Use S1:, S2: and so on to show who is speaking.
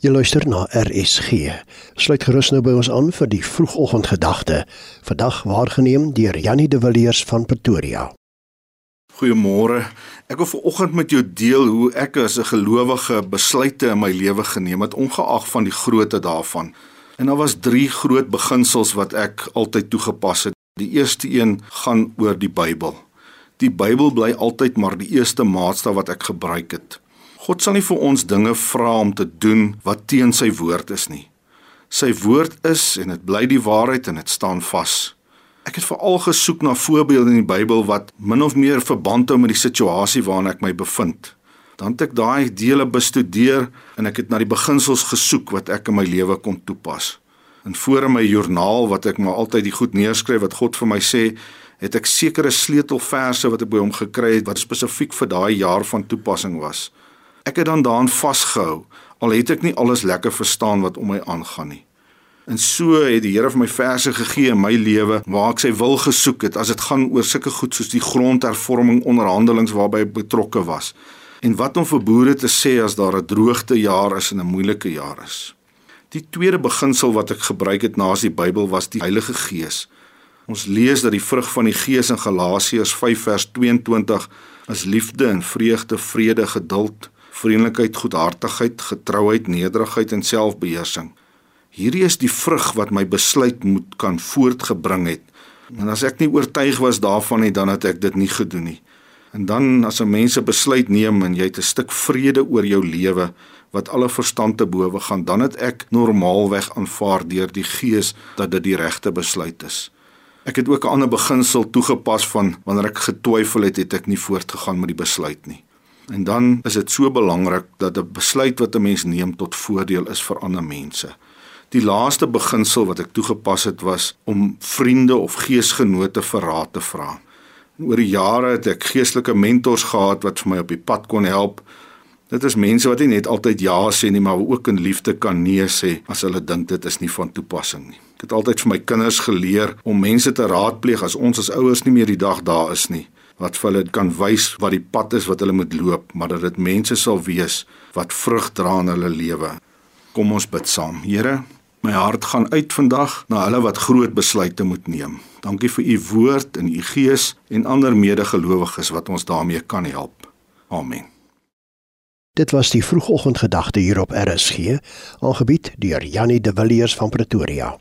S1: Jy luister na RSG. Sluit gerus nou by ons aan vir die vroegoggendgedagte. Vandag waargeneem deur Jannie de Villiers van Pretoria.
S2: Goeiemôre. Ek wil vanoggend met jou deel hoe ek as 'n gelowige besluite in my lewe geneem het ongeag van die grootte daarvan. En daar was 3 groot beginsels wat ek altyd toegepas het. Die eerste een gaan oor die Bybel. Die Bybel bly altyd maar die eerste maatstaf wat ek gebruik het. God sal nie vir ons dinge vra om te doen wat teen sy woord is nie. Sy woord is en dit bly die waarheid en dit staan vas. Ek het veral gesoek na voorbeelde in die Bybel wat min of meer verband hou met die situasie waarin ek my bevind. Dan het ek daai dele bestudeer en ek het na die beginsels gesoek wat ek in my lewe kon toepas. En voor in my joernaal wat ek maar altyd die goed neerskryf wat God vir my sê, het ek sekere sleutelverse wat ek by hom gekry het wat spesifiek vir daai jaar van toepassing was. Ek het dan daaraan vasgehou al het ek nie alles lekker verstaan wat om my aangaan nie. En so het die Here vir my verse gegee in my lewe waar ek sy wil gesoek het as dit gaan oor sulke goed soos die grondhervorming onderhandelings waarby ek betrokke was. En wat om vir boere te sê as daar 'n droogte jaar is en 'n moeilike jaar is. Die tweede beginsel wat ek gebruik het naas die Bybel was die Heilige Gees. Ons lees dat die vrug van die Gees in Galasiërs 5 vers 22 is liefde en vreugde, vrede, geduld, vriendelikheid, goedhartigheid, getrouheid, nederigheid en selfbeheersing. Hierdie is die vrug wat my besluit moet kan voortgebring het. En as ek nie oortuig was daarvan nie, dan het ek dit nie gedoen nie. En dan as 'n mens 'n besluit neem en jy het 'n stuk vrede oor jou lewe wat alle verstand te bowe gaan, dan het ek normaalweg aanvaar deur die Gees dat dit die regte besluit is. Ek het ook 'n ander beginsel toegepas van wanneer ek getwyfel het, het ek nie voortgegaan met die besluit nie. En dan is dit so belangrik dat 'n besluit wat 'n mens neem tot voordeel is vir ander mense. Die laaste beginsel wat ek toegepas het was om vriende of geesgenote vir raad te vra. Oor die jare het ek geestelike mentors gehad wat vir my op die pad kon help. Dit is mense wat nie net altyd ja sê nie, maar ook in liefde kan nee sê as hulle dink dit is nie van toepassing nie. Ek het altyd vir my kinders geleer om mense te raadpleeg as ons as ouers nie meer die dag daar is nie wat vir hulle kan wys wat die pad is wat hulle moet loop, maar dat dit mense sal wees wat vrug dra in hulle lewe. Kom ons bid saam. Here, my hart gaan uit vandag na hulle wat groot besluite moet neem. Dankie vir u woord en u gees en ander medegelowiges wat ons daarmee kan help. Amen.
S1: Dit was die vroegoggendgedagte hier op RSG, aangebied deur Jannie de Villiers van Pretoria.